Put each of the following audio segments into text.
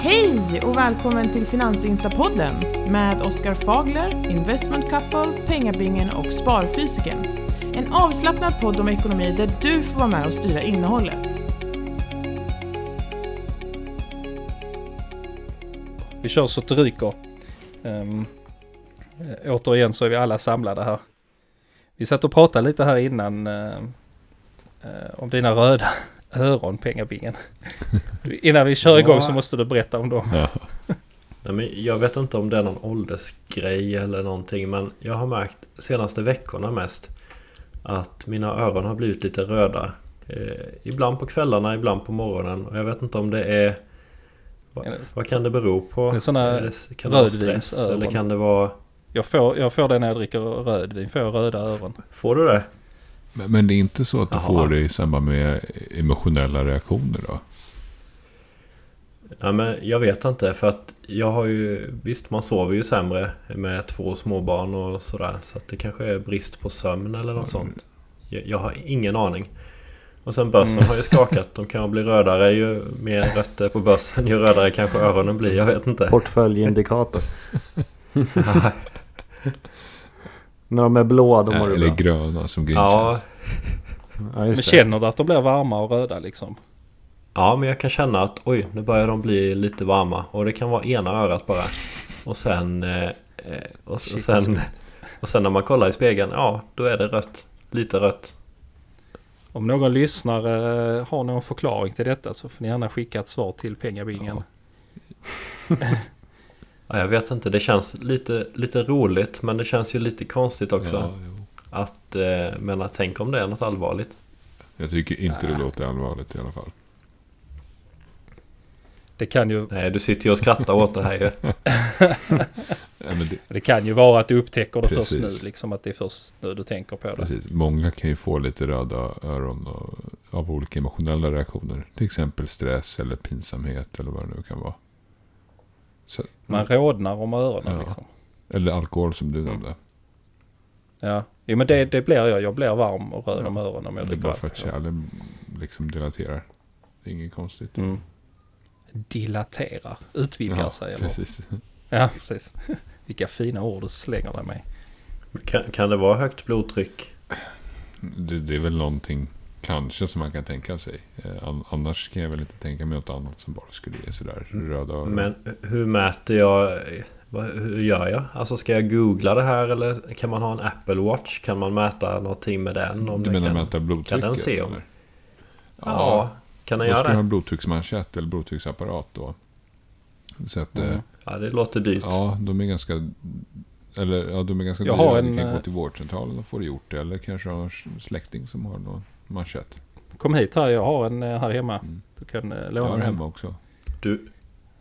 Hej och välkommen till Finansinstapodden med Oskar Fagler, Investment Couple, Pengabingen och Sparfysiken. En avslappnad podd om ekonomi där du får vara med och styra innehållet. Vi kör så att det ryker. Um, återigen så är vi alla samlade här. Vi satt och pratade lite här innan uh, uh, om dina röda öron, pengabingen. Innan vi kör igång så måste du berätta om dem. Ja. Nej, men jag vet inte om det är någon åldersgrej eller någonting men jag har märkt senaste veckorna mest att mina öron har blivit lite röda. Eh, ibland på kvällarna, ibland på morgonen och jag vet inte om det är vad, vad kan det bero på? Det är sådana rödvinsöron. Eller kan det vara... Jag får, jag får det när jag dricker rödvin, får jag röda öron. Får du det? Men, men det är inte så att du Jaha. får det i samband med emotionella reaktioner då? Ja, men jag vet inte för att jag har ju Visst man sover ju sämre med två småbarn och sådär Så att det kanske är brist på sömn eller något mm. sånt jag, jag, har ingen aning Och sen börsen mm. har ju skakat De kan bli rödare ju mer rött det är på börsen Ju rödare kanske öronen blir Jag vet inte Portföljindikator När de är blåa då mår du Eller bra. gröna som Grinch ja. ja men känner du att de blir varma och röda liksom? Ja men jag kan känna att oj nu börjar de bli lite varma och det kan vara ena örat bara Och sen eh, eh och, och, sen, och sen när man kollar i spegeln Ja då är det rött Lite rött Om någon lyssnare har någon förklaring till detta så får ni gärna skicka ett svar till pengabingen ja. Ja, jag vet inte, det känns lite, lite roligt men det känns ju lite konstigt också. Ja, att, eh, men tänk om det är något allvarligt. Jag tycker inte det låter allvarligt i alla fall. Det kan ju... Nej, du sitter ju och skrattar åt det här ju. ja, det... det... kan ju vara att du upptäcker det Precis. först nu, liksom att det är först nu du tänker på det. Precis. Många kan ju få lite röda öron och, av olika emotionella reaktioner. Till exempel stress eller pinsamhet eller vad det nu kan vara. Så, Man mm. rodnar om öronen ja. liksom. Eller alkohol som du nämnde. Ja, jo, men det, det blir jag. Jag blir varm och röd ja. om öronen om jag dricker Det är bara för att kärlen liksom dilaterar. Det är inget konstigt. Mm. Dilaterar, utvidgar ja, sig eller? Precis. Ja, precis. Vilka fina ord du slänger dig med. Kan, kan det vara högt blodtryck? Det, det är väl någonting Kanske som man kan tänka sig. Eh, annars kan jag väl inte tänka mig något annat som bara skulle ge sådär röda öron. Men hur mäter jag? Hur gör jag? Alltså ska jag googla det här eller kan man ha en Apple Watch? Kan man mäta någonting med den? Om du menar kan, mäta blodtrycket? Kan den se om? Eller? Ja, ja, kan den göra det? Då ska du ha en blodtrycksmanschett eller blodtrycksapparat då. Så att, mm. Eh, ja, det låter dyrt. Ja, de är ganska eller ja, de är ganska jag dyra. Har en, du kan gå eh, till vårdcentralen och få det gjort. Eller kanske ha en släkting som har någon manschett. Kom hit här, jag har en eh, här hemma. Mm. Du kan eh, låna Jag har hemma också. Du,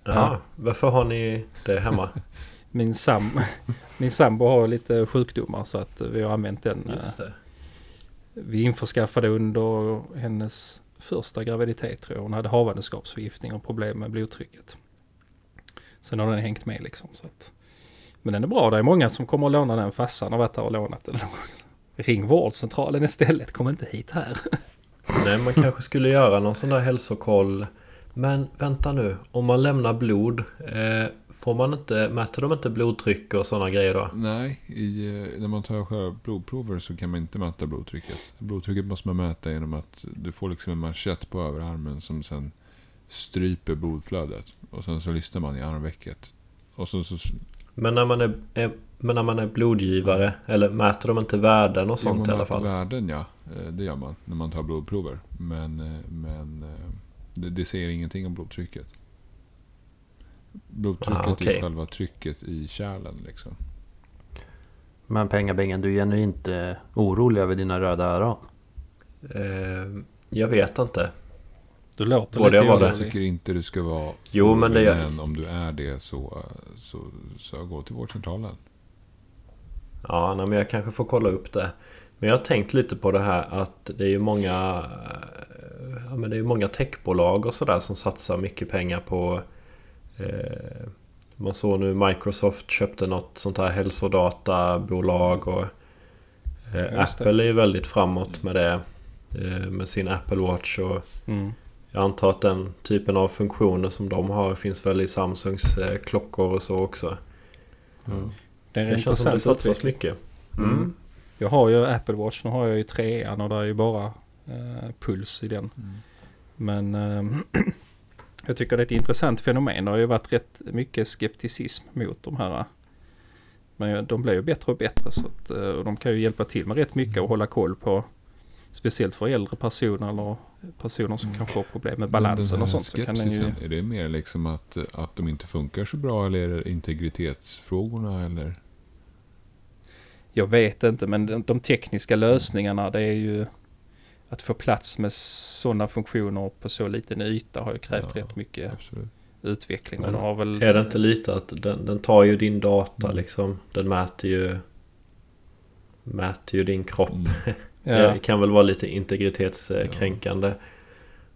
ja. varför har ni det hemma? min, sam, min sambo har lite sjukdomar så att vi har använt den. Just det. Vi införskaffade under hennes första graviditet tror jag. Hon hade havandeskapsförgiftning och problem med blodtrycket. Sen har den hängt med liksom. Så att, men den är bra. Det är många som kommer att låna den. Fassan har varit där och lånat den. Ring vårdcentralen istället, kom inte hit här. Nej, man kanske skulle göra någon sån där hälsokoll. Men vänta nu, om man lämnar blod, eh, får man inte, mäter de inte blodtryck och sådana grejer då? Nej, i, eh, när man tar själva blodprover så kan man inte mäta blodtrycket. Blodtrycket måste man mäta genom att du får liksom en manschett på överarmen som sen stryper blodflödet. Och sen så lyssnar man i armvecket. Och så, så men när man är, är, men när man är blodgivare, eller mäter de inte värden och sånt jo, i alla fall? värden ja, eh, det gör man när man tar blodprover. Men, eh, men eh, det, det säger ingenting om blodtrycket. Blodtrycket ah, okay. är själva trycket i kärlen liksom. Men pengabängen, du är genuint orolig över dina röda öron? Eh, jag vet inte. Du låter Borde lite jag Jag tycker inte du ska vara Jo men det Men om du är det så, så, så gå till vårdcentralen. Ja, nej, men jag kanske får kolla upp det. Men jag har tänkt lite på det här att det är ju många ja, men det är många techbolag och sådär som satsar mycket pengar på eh, Man såg nu Microsoft köpte något sånt här hälsodatabolag och eh, Apple är ju väldigt framåt med det eh, Med sin Apple Watch och mm. Jag antar att den typen av funktioner som de har finns väl i Samsungs eh, klockor och så också. Mm. Det är Det känns som det intressant satsas mycket. Mm. Mm. Jag har ju Apple Watch, nu har jag ju trean och där är ju bara eh, puls i den. Mm. Men eh, jag tycker det är ett intressant fenomen. Det har ju varit rätt mycket skepticism mot de här. Men de blir ju bättre och bättre så att eh, och de kan ju hjälpa till med rätt mycket och hålla koll på speciellt för äldre personer eller personer som kanske har problem med balansen och sånt. Så kan den ju, Är det mer liksom att, att de inte funkar så bra eller är det integritetsfrågorna eller? Jag vet inte men de, de tekniska lösningarna det är ju att få plats med sådana funktioner på så liten yta har ju krävt Ja, rätt mycket Absolut. utveckling. Men har väl, Är det inte lite att den, den tar ju din data Mm. liksom. Den mäter ju Mäter ju din kropp. Mm. ja, Det kan väl vara lite integritetskränkande.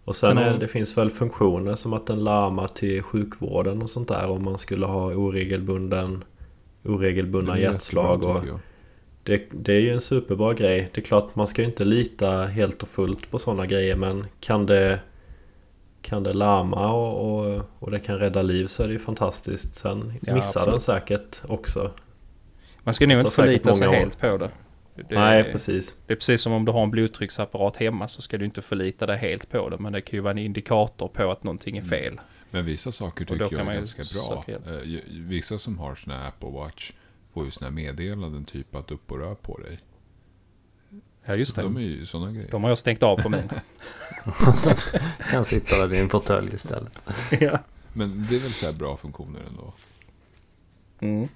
Och sen, Sen är, det finns väl funktioner som att den larmar till sjukvården och sånt där om man skulle ha oregelbunden oregelbundna hjärtslag. Och. Det, det är ju en superbra grej. Det är klart man ska ju inte lita helt och fullt på sådana grejer men kan det Kan det larma och, och, och det kan rädda liv så är det ju fantastiskt. Sen Ja, missar absolut. den säkert också. man ska nog inte förlita sig år. helt på det. Det, Nej precis. det är precis som om du har en blodtrycksapparat hemma så ska du inte förlita dig helt på det. Men det kan ju vara en indikator på att någonting är fel. Men vissa saker tycker jag man är ganska bra. Eh, Vissa som har såna här Apple Watch får ju såna här meddelanden typ att upp och rör på dig. Ja just det. De är ju sådana grejer. De har jag stängt av på min. Så kan sitta där i en fåtölj istället. ja. Men det är väl så här bra funktioner ändå. mm.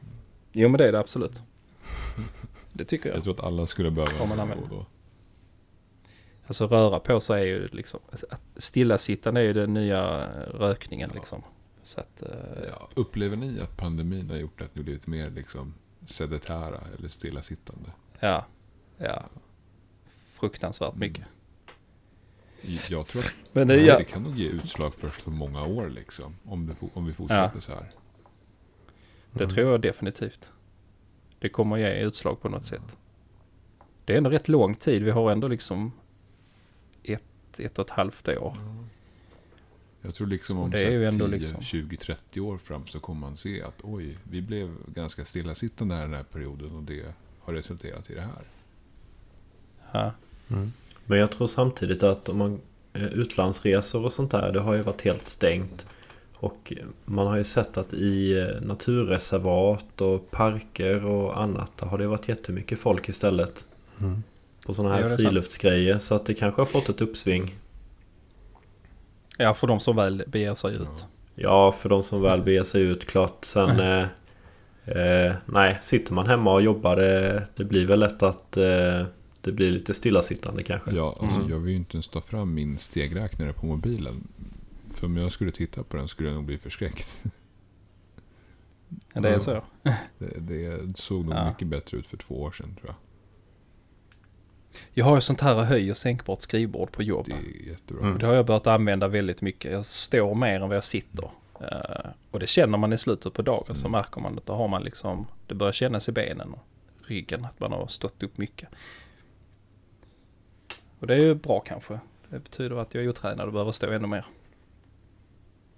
Jo men det är det absolut. Det tycker jag. Jag tror att alla skulle behöva Om man använder. då. Alltså röra på sig är ju liksom, stillasittande är ju den nya rökningen liksom. Så att, eh, Ja, upplever ni att pandemin har gjort att ni blivit mer liksom sedentära eller stillasittande? ja, ja. Fruktansvärt Mm. mycket. Jag tror att Men det, det, ja, det kan nog ge utslag först på många år liksom. Om, det, om vi fortsätter Ja. så här. det tror jag definitivt. Det kommer ge utslag på något sätt. Det är ändå rätt lång tid. Vi har ändå liksom ett, ett och ett halvt år. Jag tror liksom om Det är ju ändå 10, liksom- 20, 30 år fram så kommer man se att oj, vi blev ganska stillasittande här den här perioden och det har resulterat i det här. Ja, Mm. Men jag tror samtidigt att om man eh, utlandsresor och sånt där, det har ju varit helt stängt. Och man har ju sett att i eh, naturreservat och parker och annat, där har det varit jättemycket folk istället. Mm. På sådana här friluftsgrejer. Så att det kanske har fått ett uppsving. Ja för de som väl beger sig ut. Ja, för de som väl beger sig ut klart. Sen... Eh, eh, nej, sitter man hemma och jobbar det, det blir väl lätt att eh, det blir lite stillasittande kanske. Ja, alltså Mm. jag vill ju inte ens ta fram min stegräknare på mobilen. För om jag skulle titta på den skulle jag nog bli förskräckt. Ja, det är så. Det, det såg nog Ja. mycket bättre ut för två år sedan tror jag. Jag har ju sånt här höj och sänkbart skrivbord på jobb. Det är jättebra. Mm. Det har jag börjat använda väldigt mycket. Jag står mer än vad jag sitter. Eh, och det känner man i slutet på dagen så Mm. märker man att då har man liksom, det börjar kännas i benen och ryggen att man har stått upp mycket. Och det är ju bra kanske. Det betyder att jag är otränad och behöver stå ännu mer.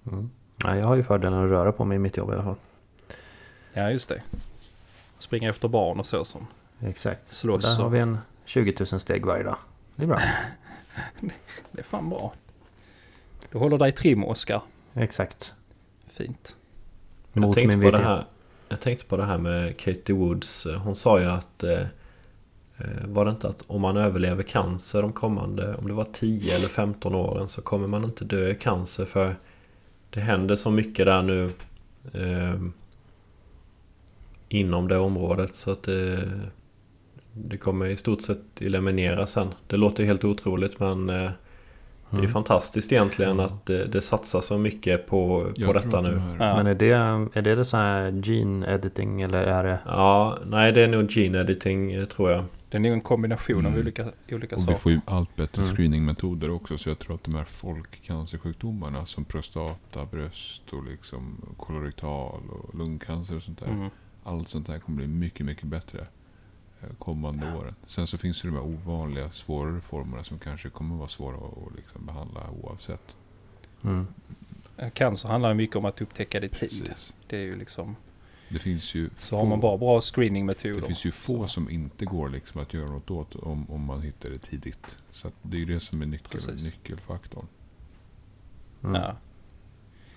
Mm. Ja, jag har ju fördelen att röra på mig i mitt jobb i alla fall. Ja just det. Springa efter barn och så som Exakt. slåss. Där har och- vi en 20 000 steg varje dag. Det är bra. Det är fan bra. Du håller dig trim Oskar. Exakt. Fint. Jag Mot tänkte, min på det här, jag tänkte på det här med Katie Woods. Hon sa ju att eh, eh, Var det inte att om man överlever cancer de kommande Om det var 10 eller 15 åren så kommer man inte dö i cancer för Det händer så mycket där nu eh, Inom det området så att det Det kommer i stort sett eliminera sen Det låter ju helt otroligt men eh, Det är ju Mm. fantastiskt egentligen att det, det satsas så mycket på, på Jag detta nu Ja. Men är det, är det, det så här gene editing eller är det? Ja, nej det är nog gene editing eh, tror jag. Det är nog en kombination av Mm. olika, olika Och vi saker. får ju allt bättre Mm. screeningmetoder också. Så jag tror att de här folkcancersjukdomarna som prostata, bröst och liksom kolorektal och lungcancer och sånt där. Mm. Allt sånt där kommer bli mycket, mycket bättre eh, kommande åren. Sen så finns det de här ovanliga, svårare formerna som kanske kommer vara svåra att liksom behandla oavsett. Mm. Cancer handlar ju mycket om att upptäcka det i tid. Det är ju liksom, Det finns ju så har man bara bra screeningmetoder. Det finns ju få så, som inte går liksom att göra något åt om, om man hittar det tidigt. Så att det är ju det som är nyckel, nyckelfaktorn. Mm. Ja.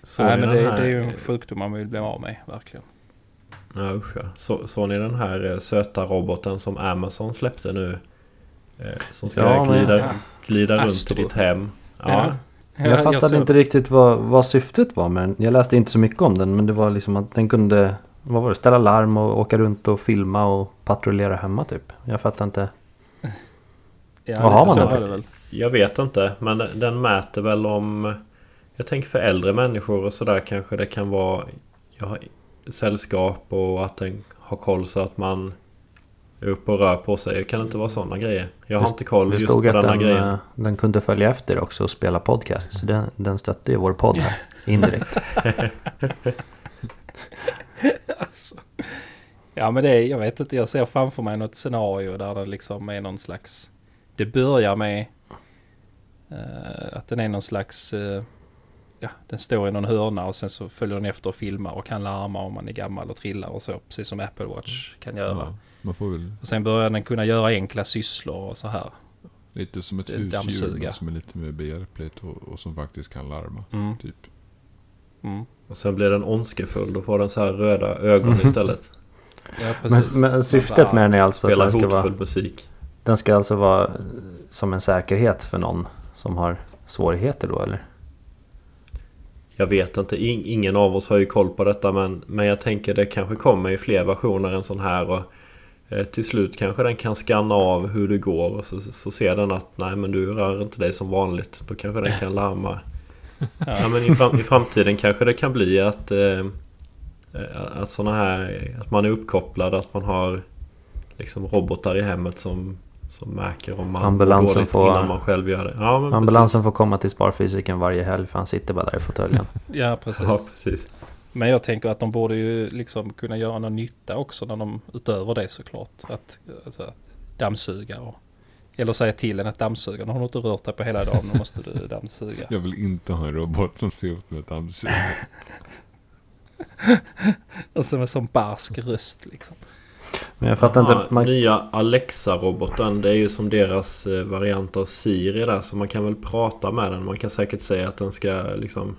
Såg Nej men det, här- det är ju en sjukdom man vill bli av med, verkligen. Ja usch ja. Så, såg ni den här eh, söta roboten som Amazon släppte nu? Eh, som ska Ja, men- glida, glida runt Astro. i ditt hem. Ja. Ja. Jag fattade såg- inte riktigt vad, vad syftet var med den. Jag läste inte så mycket om den men det var liksom att den kunde vad var det, ställa larm och åka runt och filma och patrullera hemma typ. Jag fattar inte. Ja, Vad har man den väl. Jag vet inte men den, den mäter väl om... Jag tänker för äldre människor och sådär kanske det kan vara jag har, sällskap och att den har koll så att man är uppe och rör på sig. Det kan inte vara sådana grejer. Jag har Det- inte koll just på denna den, grejen. eh, den kunde följa efter också och spela podcast. Så den, den stötte ju vår podd här indirekt. Alltså. Ja men det är, jag vet inte, jag ser framför mig något scenario där det liksom är någon slags... Det börjar med eh, att den är någon slags... eh, ja, den står i någon hörna och sen så följer den efter och filmar och kan larma om man är gammal och trillar och så. Precis som Apple Watch kan göra. Ja, man får väl Och sen börjar den kunna göra enkla sysslor och så här. lite som ett Det är husdjur som är lite mer behjälpligt och, och som faktiskt kan larma. Mm. Typ. Mm. Och sen blir den ondskefull. Då får den så här röda ögon istället. Ja, Men, precis. men syftet med den är alltså att den ska, vara, musik. den ska alltså vara som en säkerhet för någon som har svårigheter då eller? Jag vet inte, In, ingen av oss har ju koll på detta men, men jag tänker det kanske kommer i fler versioner än sån här och eh, till slut kanske den kan scanna av hur det går och så, så ser den att nej men du rör inte dig som vanligt. Då kanske den kan larma. ja. men i, fram, i framtiden kanske det kan bli att eh, att såna här att man är uppkopplad, att man har liksom robotar i hemmet som som märker om man Ambulansen dåligt får- innan man själv gör det. Ja, men Ambulansen får komma till sparfysiken varje helg för han sitter bara där i fåtöljen. Ja, Precis. precis. Ja, precis. Men jag tänker att de borde ju liksom kunna göra någon nytta också när de utöver det såklart. Att, alltså, att dammsuga och, eller säga till en att dammsuga. Nu har inte rört dig på hela dagen, nu måste du dammsuga. Jag vill inte ha en robot som ser ut med ett dammsug. Alltså med sån barsk röst liksom. Men jag fattar Aha, inte. Man, Nya Alexa-roboten det är ju som deras eh, variant av Siri där så man kan väl prata med den. Man kan säkert säga att den ska liksom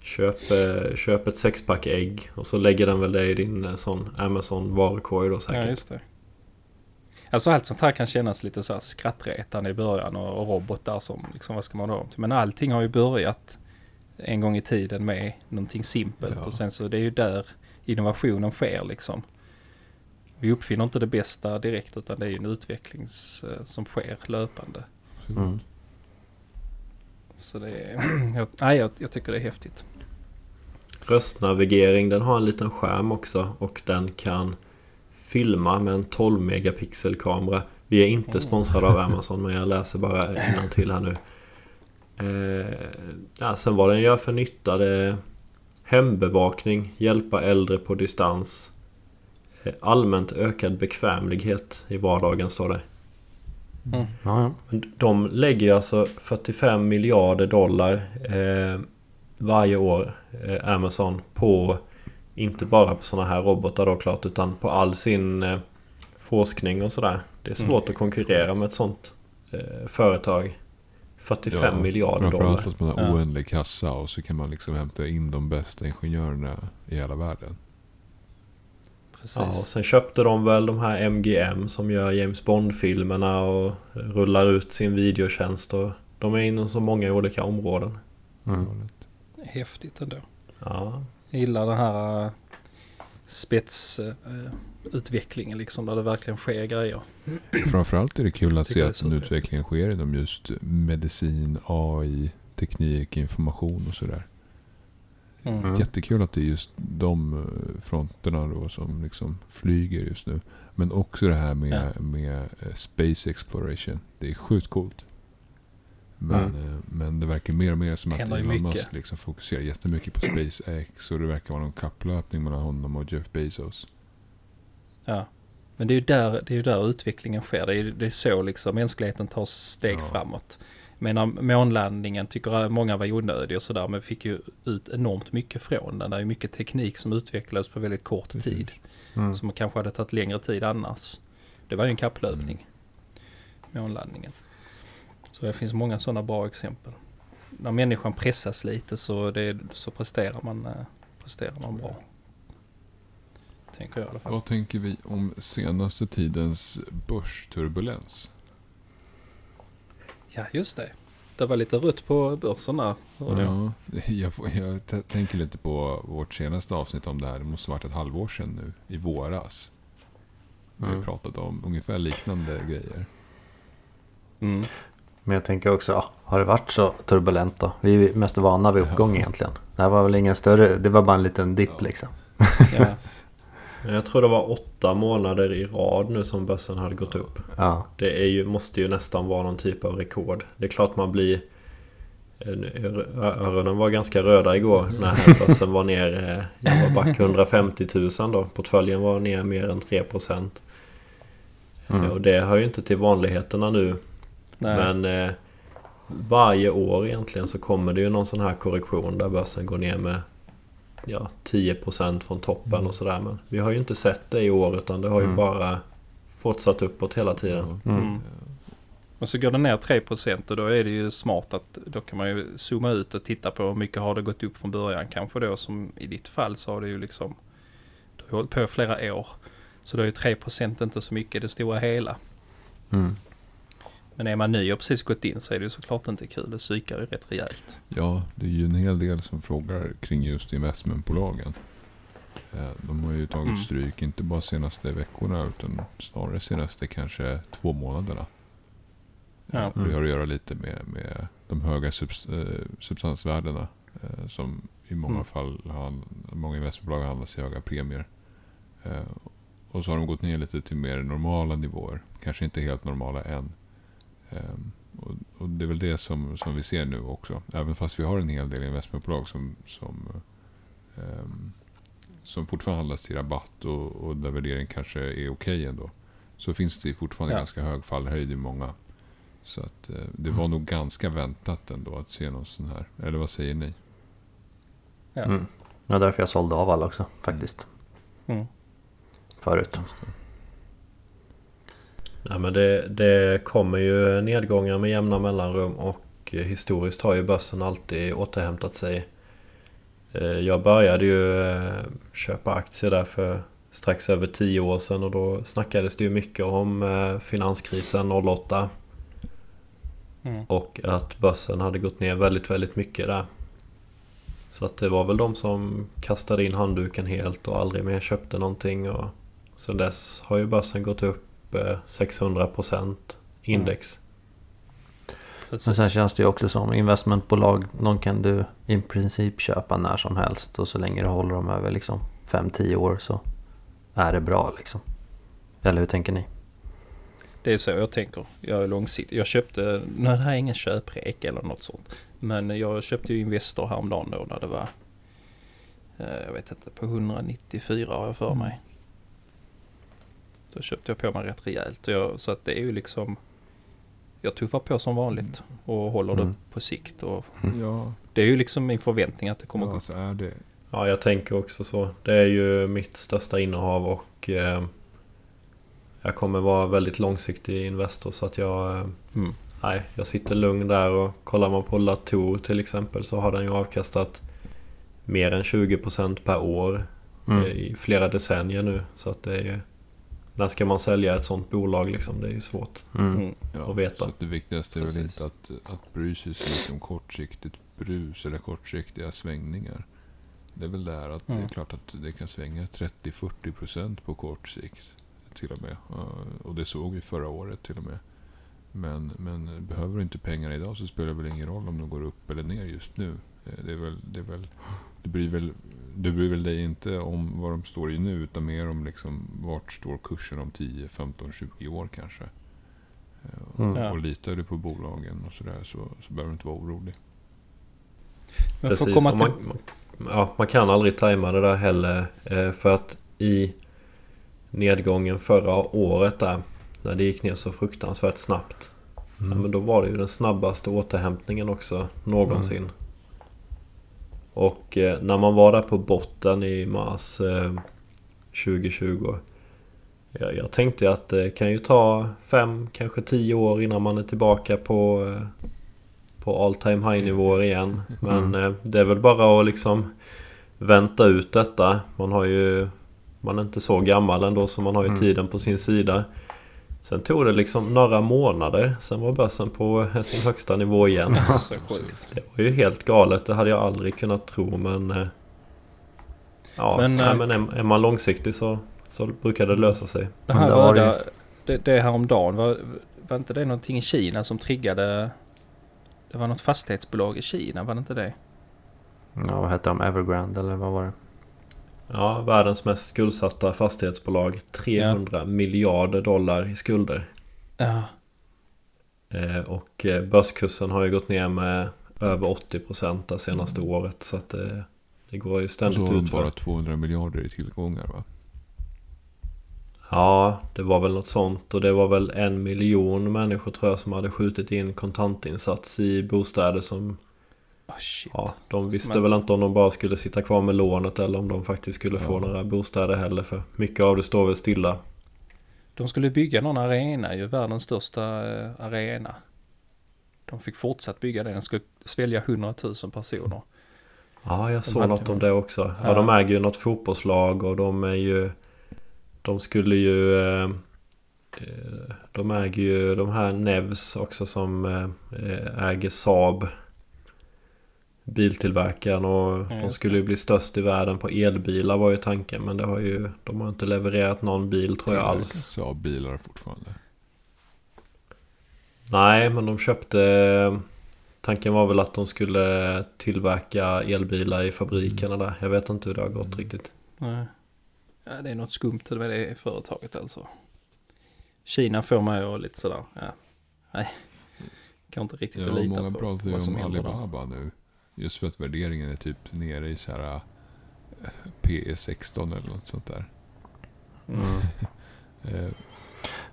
Köp, eh, köp ett sexpack ägg och så lägger den väl det i din eh, sån Amazon varukorg då säkert. Ja, just det. Alltså allt sånt här kan kännas lite så här skrattretande i början och, och robotar som liksom, vad ska man då? Men allting har ju börjat en gång i tiden med någonting simpelt Ja. och sen så det är ju där innovationen sker liksom. Vi uppfinner inte det bästa direkt utan det är ju en utveckling eh, som sker löpande. mm. Så det är, jag, nej, jag, jag tycker det är häftigt. Röstnavigering den har en liten skärm också och den kan filma med en 12 megapixel kamera. Vi är inte sponsrade av Amazon men jag läser bara till här nu. Eh, ja, sen vad den gör för nytta det är hembevakning, hjälpa äldre på distans. Eh, Allmänt ökad bekvämlighet i vardagen står det. Mm. ja, ja. De lägger alltså 45 miljarder dollar eh, varje år eh, Amazon på inte bara på sådana här robotar då klart utan på all sin eh, forskning och sådär. Det är svårt att konkurrera med ett sånt eh, företag. 45 miljarder dollar. Framförallt att man har Ja. oändlig kassa och så kan man liksom hämta in de bästa ingenjörerna i hela världen. Precis. Ja, och sen köpte de väl de här MGM som gör James Bond-filmerna och rullar ut sin videotjänst. Och de är inom så många olika områden. Mm. Häftigt ändå. Ja, Jag gillar den här uh, spetsutvecklingen liksom där det verkligen sker grejer. Framförallt är det kul att se att den utvecklingen sker inom just medicin, AI, teknik, information och sådär. Mm. Mm. Jättekul att det är just de eh, fronterna då som liksom flyger just nu. Men också det här med, Ja. med eh, space exploration. Det är sjukt coolt. Men, eh, men det verkar mer och mer som att Elon mycket. Musk liksom fokuserar jättemycket på SpaceX. Och det verkar vara någon kapplöpning mellan honom och Jeff Bezos. Ja. Men det är ju där, det är ju där utvecklingen sker. Det är, det är så liksom mänskligheten tar steg Ja. framåt. Menar månlandningen tycker många var onödig och sådär men fick ju ut enormt mycket från den. Det är mycket teknik som utvecklades på väldigt kort tid. Mm. Som kanske hade tagit längre tid annars. Det var ju en kapplöpning. Månlandningen. Så det finns många sådana bra exempel. När människan pressas lite så, det, så presterar, man, eh, presterar man bra. Tänker jag i alla fall. Vad tänker vi om senaste tidens börsturbulens? Ja, just det. Det var lite rött på börsen där. hörde jag. Ja, jag, får- jag tänker lite på vårt senaste avsnitt om det här. Det måste ha varit ett halvår sedan nu, i våras. Vi Mm. pratat om ungefär liknande grejer. Mm. Men jag tänker också, ja, har det varit så turbulent då? Vi är mest vana vid uppgång egentligen. Det här var väl ingen större, det var bara en liten dipp liksom. Ja. Jag tror det var åtta månader i rad nu som börsen hade gått upp. Ja, Det är ju, måste ju nästan vara någon typ av rekord. Det är klart man blir... eh, Öronen var ganska röda igår när börsen var ner. eh, Jag var back 150 000 då. Portföljen var ner mer än 3%. Mm. Och det hör ju inte till vanligheterna nu. Nej. Men eh, varje år egentligen så kommer det ju någon sån här korrektion där börsen går ner med ja, 10% från toppen och sådär. Men vi har ju inte sett det i år utan det har ju Mm. bara fortsatt uppåt hela tiden. Ja. Mm. Mm. Och så går det ner 3% och då är det ju smart att då kan man ju zooma ut och titta på hur mycket har det gått upp från början. Kanske då som i ditt fall så har det ju liksom du har hållit på flera år. Så då är ju 3% inte så mycket i det stora hela. mm. Men är man ny och precis gått in så är det ju såklart inte kul. Det psykar ju rätt rejält. Ja, det är ju en hel del som frågar kring just investmentbolagen. Eh, De har ju tagit Mm. stryk, inte bara senaste veckorna utan snarare senaste kanske två månaderna. Ja. Eh, Det har att göra lite med, med de höga subs, eh, substansvärdena eh, som i många Mm. fall, han, många investmentbolag handlas i höga premier. Och så har de gått ner lite till mer normala nivåer. Kanske inte helt normala än. Ehm, och, och det är väl det som, som vi ser nu också. Även fast vi har en hel del investmentbolag som, som, ehm, som fortfarande handlas till rabatt och, och där värderingen kanske är okej ändå. Så finns det fortfarande Ja. ganska hög fallhöjd i många. Så att, eh, det var nog ganska väntat ändå att se någon sån här. Eller vad säger ni? Ja. Mm. Det var därför jag sålde av alla också faktiskt. Mm. Förut. Nej, men det, det kommer ju nedgångar med jämna mellanrum och eh, historiskt har ju börsen alltid återhämtat sig. Eh, Jag började ju eh, köpa aktier där för strax över 10 år sedan och då snackades det ju mycket om finanskrisen 08 Mm. och att börsen hade gått ner väldigt, väldigt mycket där. Så att det var väl de som kastade in handduken helt och aldrig mer köpte någonting och sen dess har ju börsen gått upp eh, 600% index. Precis. Men sen känns det ju också som investmentbolag. De kan du i princip köpa när som helst. Och så länge du håller dem över liksom 5-10 år så är det bra liksom. Eller hur tänker ni? Det är så jag tänker. Jag är långsiktig. Jag köpte, nu det här är ingen köprek eller något sånt. Men jag köpte ju Investor häromdagen då när det var, eh, jag vet inte, på 194 har jag för mig. Då köpte jag på mig rätt rejält. Och Jag, så att det är ju liksom, jag tuffar på som vanligt och håller Mm. det på sikt. Och Ja, det är ju liksom min förväntning att det kommer ja gå. så är det. Ja, jag tänker också så. Det är ju mitt största innehav och eh, jag kommer vara väldigt långsiktig investor så att jag eh, Mm. Nej, jag sitter lugn där och kollar man på Latour till exempel så har den ju avkastat mer än 20% per år Mm. eh, i flera decennier nu. Så att det är ju... När ska man sälja ett sånt bolag liksom? Det är ju svårt. Mm. Mm. Ja, att veta. Så det viktigaste är väl Precis. inte att, att bry sig så mycket om kortsiktigt brus eller kortsiktiga svängningar. Det är väl det här att det är Mm. klart att det kan svänga 30-40% på kort sikt. Till och med. Ja, Och det såg vi förra året till och med. Men, men behöver du inte pengar idag så spelar det väl ingen roll om de går upp eller ner just nu. Eh, Det är väl, det är väl, du bryr väl, du bryr väl dig inte om vad de står i nu utan mer om liksom vart står kursen om 10, 15, 20 år kanske. Eh, Mm. Ja. Och litar du på bolagen och sådär så, så behöver du inte vara orolig. Men Precis, komma och till... man, ja, man kan aldrig tajma det där heller. Eh, för att i nedgången förra året där, när det gick ner så fruktansvärt snabbt. Ja, men då var det ju den snabbaste återhämtningen också någonsin. Och eh, när man var där på botten i mars eh, 2020 jag, jag tänkte att det kan ju ta fem, kanske tio år innan man är tillbaka på, eh, på all time high nivåer igen. Men eh, det är väl bara att liksom vänta ut detta. Man har ju Man är inte så gammal ändå så man har ju Mm. tiden på sin sida. Sen tog det liksom några månader. Sen var börsen på sin högsta nivå igen. Så sjukt. Det var ju helt galet. Det hade jag aldrig kunnat tro men... eh, Ja, Men, nej, eh, men är, är man långsiktig så, så brukar det lösa sig. Det här var det det, det häromdagen, var, var inte det någonting i Kina som triggade? Det var något fastighetsbolag i Kina, var det inte det? Ja, vad hette de? Evergrande eller vad var det? Ja, världens mest skuldsatta fastighetsbolag. 300 miljarder dollar i skulder. Ja. Eh, och eh, börskursen har ju gått ner med över 80% det senaste året. Så att det, det går ju Och så ständigt har de utför. bara 200 miljarder i tillgångar va? Ja, det var väl något sånt. Och det var väl en miljon människor tror jag som hade skjutit in kontantinsats i bostäder som... Oh, shit. Ja, de visste Men- väl inte om de bara skulle sitta kvar med lånet eller om de faktiskt skulle få Ja. några bostäder heller. För mycket av det står väl stilla. De skulle bygga någon arena, ju världens största eh, arena. De fick fortsatt bygga den, den skulle svälja 100 000 personer. Ja, jag såg hade något om det också. Ja, Ja. de äger ju något fotbollslag och de är ju... De skulle ju... Eh, eh, de äger ju de här Nevs också som äger Saab. Biltillverkaren och Ja, de skulle ju bli störst i världen på elbilar var ju tanken. Men det har ju... De har inte levererat någon bil tror jag alls. Saab bilar fortfarande. Nej, men de köpte... Tanken var väl att de skulle tillverka elbilar i fabrikerna där. Jag vet inte hur det har gått riktigt. Nej. Ja, det är något skumt med det företaget alltså. Kina får mig att lite sådär, ja. Nej. Kan inte riktigt Ja, lita många på pratar ju vad som om händer där. Alibaba nu. Just för att värderingen är typ nere i så här eh, PE 16 eller något sånt där. Mm. Eh,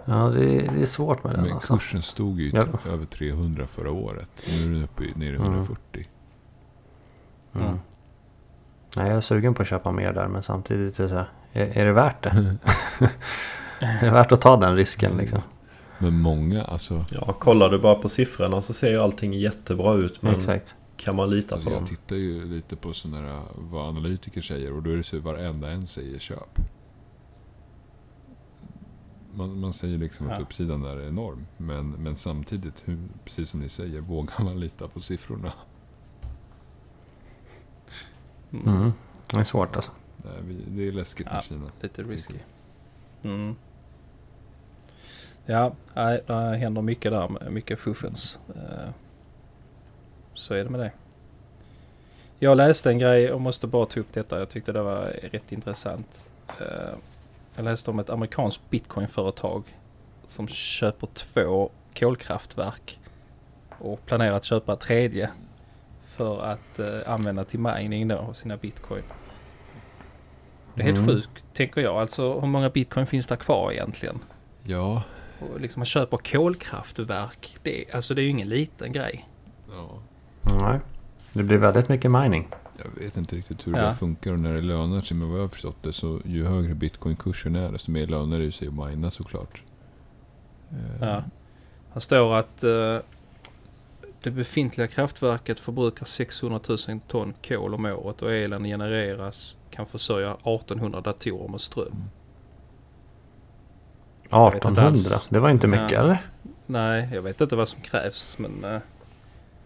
Ja, det, det är svårt med den Men alltså. kursen stod ju Ja. typ över 300 förra året. Nu är den uppe i, nere i Mm. 140. Mm. Nej, jag är sugen på att köpa mer där men samtidigt är det så här, är, är det värt det? är det värt att ta den risken liksom? Men många, alltså. Ja, kollar du bara på siffrorna så ser ju allting jättebra ut. Men Exakt. Kan man lita alltså på jag dem? tittar ju lite på sådana där, vad analytiker säger. Och då är det så att varenda en säger köp. Man, man säger liksom att Ja. uppsidan där är enorm. Men, men samtidigt, hur, precis som ni säger, vågar man lita på siffrorna? Mm. Det är svårt alltså. Nej, det är läskigt med Ja. Kina. Lite risky. Mm. Ja, nej, det händer mycket där. Mycket fuffens. Så är det med det. Jag läste en grej och måste bara ta upp detta. Jag tyckte det var rätt intressant. Eh, Jag läste om ett amerikanskt bitcoinföretag som köper två kolkraftverk och planerar att köpa tredje för att eh, använda till mining då av sina bitcoin. Det är helt Mm. sjukt, tänker jag. Alltså hur många bitcoin finns det kvar egentligen? Ja, Och liksom man köper kolkraftverk. Det, alltså det är ju ingen liten grej. ja. Nej. Det blir väldigt mycket mining. Jag vet inte riktigt hur Ja. det funkar och när det lönar sig. Men vad jag har förstått det så ju högre bitcoinkursen är desto mer lönar det sig att mina såklart. Eh, Ja. Här står att eh, det befintliga kraftverket förbrukar 600 000 ton kol om året och elen genereras kan försörja 1800 datorer med ström. inte 1800. alls. Det var inte mycket Ja. eller? Nej, jag vet inte vad som krävs men eh,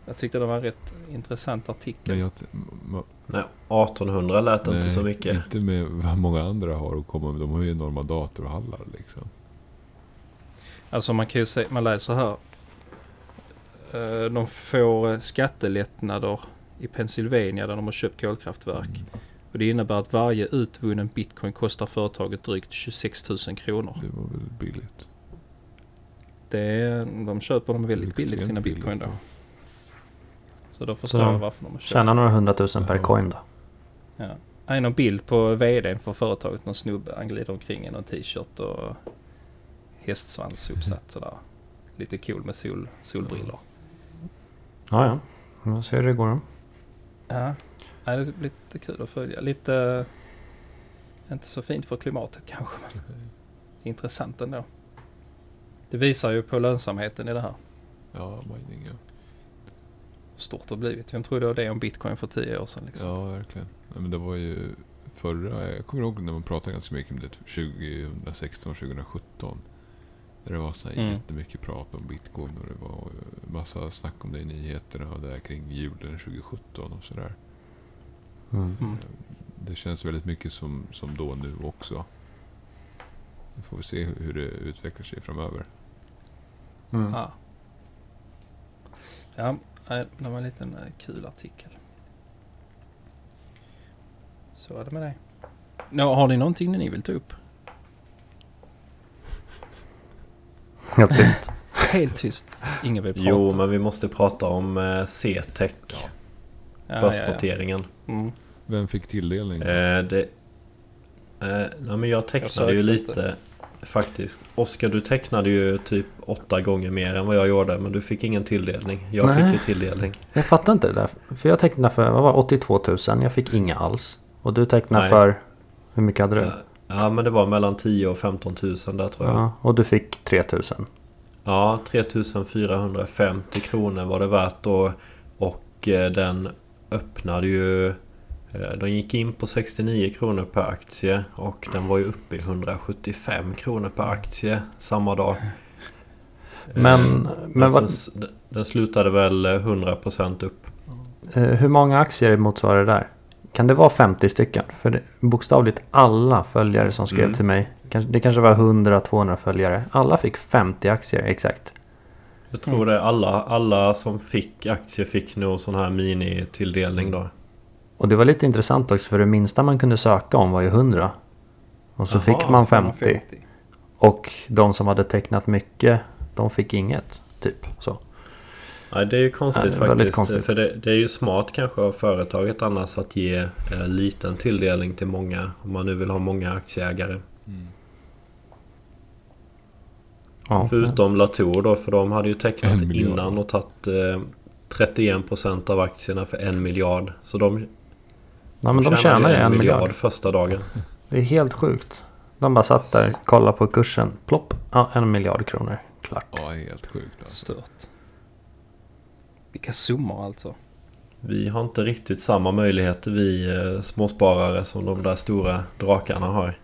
jag tyckte det var en rätt intressant artikel. Jag, Nej, 1800 lät nej, inte så mycket. Inte med vad många andra har att komma med. De har ju enorma datorhallar liksom. Alltså man kan ju se, man läser här. Eh, De får skattelättnader i Pennsylvania där de har köpt kolkraftverk. Mm. Och det innebär att varje utvunnen bitcoin kostar företaget drygt 26 000 kronor. Det var väl billigt. Det de köper dem väldigt billigt sina bitcoin då. Så då förstår Så jag varför de har köpt. Tjäna några hundratusen per coin då. Ja. Är någon bild på vdn för företaget. Någon snubbe. Han glider omkring i någon t-shirt och hästsvans uppsatt sådär. lite cool med sol, solbrillor. Ja, ja. Jag ser hur det går. Ja, ja det blir lite kul att följa. Lite, inte så fint för klimatet kanske, men intressant ändå. Det visar ju på lönsamheten i det här. Ja, mining ja. Stort det har blivit. Vem trodde det om bitcoin för tio år sedan? Liksom? Ja, verkligen. Ja, men det var ju förra, jag kommer ihåg när man pratade ganska mycket om det 2016, 2017. Där det var så här Mm. jättemycket prat om bitcoin och det var massa snack om det i nyheterna och där kring julen 2017 och sådär. Mm. Mm. Det känns väldigt mycket som, som då nu också. Vi får väl se hur, det utvecklar sig framöver. Mm. Ja. Det var en liten eh, kul artikel. Så är det med det. Nå, har ni någonting ni vill ta upp? Helt tyst. Helt tyst. Ingen vill prata. Jo, men vi måste prata om eh, C-tech. ja, ja, Börsnoteringen. ja. Mm. Vem fick tilldelning? Eh, det, eh, nej, men jag tecknade ju sökte lite inte. Faktiskt. Oskar, du tecknade ju typ åtta gånger mer än vad jag gjorde. Men du fick ingen tilldelning. Jag Nej. fick ju tilldelning. Jag fattar inte det där. För jag tecknade för vad var det, 82 000. Jag fick inga alls. Och du tecknade Nej. för... Hur mycket hade du? Ja, men det var mellan 10 och 15 000 där tror jag. Ja, och du fick 3 000. Ja, 3450 kronor var det värt då. Och eh, den öppnade ju... eh, De gick in på 69 kronor per aktie och den var ju uppe i 175 kronor per aktie samma dag. Eh, Men, men Men vad, s- den slutade väl eh, 100% upp. eh, hur många aktier motsvarar det där? Kan det vara 50 stycken? För det, bokstavligt alla följare som skrev Mm. till mig. Det kanske var 100-200 följare. Alla fick 50 aktier exakt. Jag tror det alla, alla som fick aktier fick nog sån här mini-tilldelning då. Och det var lite intressant också för det minsta man kunde söka om var ju 100. Och så Jaha, fick man Så får man 50. Och de som hade tecknat mycket, de fick inget. Typ så. Nej, det är ju konstigt Ja, det är faktiskt. konstigt. För det, det är ju smart kanske av företaget annars att ge eh, liten tilldelning till många. Om man nu vill ha många aktieägare. Mm. Ja. Förutom Latour då, för de hade ju tecknat innan och tagit eh, 31% av aktierna för en miljard. Så de, ja men de tjänar ju en miljard. första dagen. Det är helt sjukt. De bara satt där, kollade på kursen. Plopp. Ja, en miljard kronor. Klart. Ja, helt sjukt alltså. Stört. Vilka summor alltså. Vi har inte riktigt samma möjligheter vi eh, småsparare som de där stora drakarna har.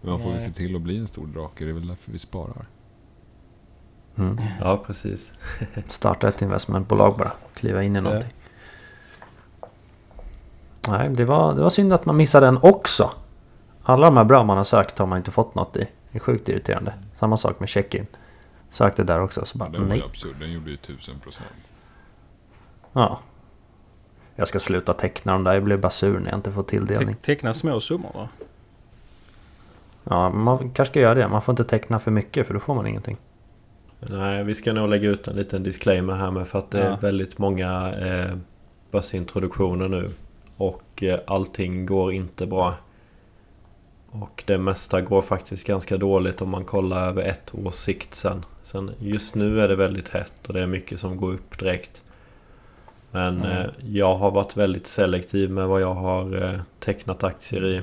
Men man får väl Nej. se till att bli en stor drake. Det är väl därför vi sparar. Mm. Ja, precis. Starta ett investmentbolag bara. Kliva in i någonting. Nej, det var, det var synd att man missade den också. Alla de här bra man har sökt har man inte fått något i. Det är sjukt irriterande. Samma sak med check-in. Sökte där också så Ja, bara den var ju nej. absurd. Den gjorde ju 1000 procent. Ja. Jag ska sluta teckna dem där. Jag blir bara sur när jag inte får tilldelning. Te- teckna små summor då. Ja, man kanske ska göra det. Man får inte teckna för mycket för då får man ingenting. Nej, vi ska nog lägga ut en liten disclaimer här med för att det är Ja. väldigt många eh, börsintroduktioner nu. Och eh, allting går inte bra. Och det mesta går faktiskt ganska dåligt om man kollar över ett års sikt sen. sen just nu är det väldigt hett och det är mycket som går upp direkt. Men Mm. eh, jag har varit väldigt selektiv med vad jag har eh, tecknat aktier i.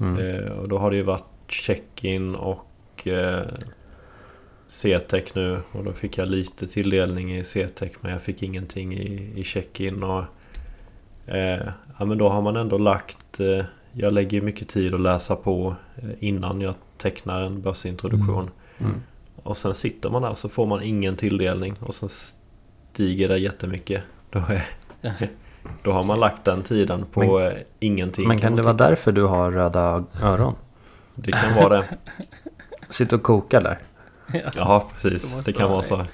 Mm. Och då har det ju varit check-in och C-tech nu. Och då fick jag lite tilldelning i C-tech men jag fick ingenting i, i check-in. Och, eh, ja, men då har man ändå lagt... Eh, jag lägger mycket tid att läsa på eh, innan jag tecknar en börsintroduktion. Mm. Och sen sitter man där så får man ingen tilldelning och sen stiger det jättemycket. Då, är, då har man lagt den tiden på eh, ingenting. Men kan det vara därför du har röda öron? Det kan vara det. Sitter och kokar där. Ja, Det precis. Det kan vara vara det.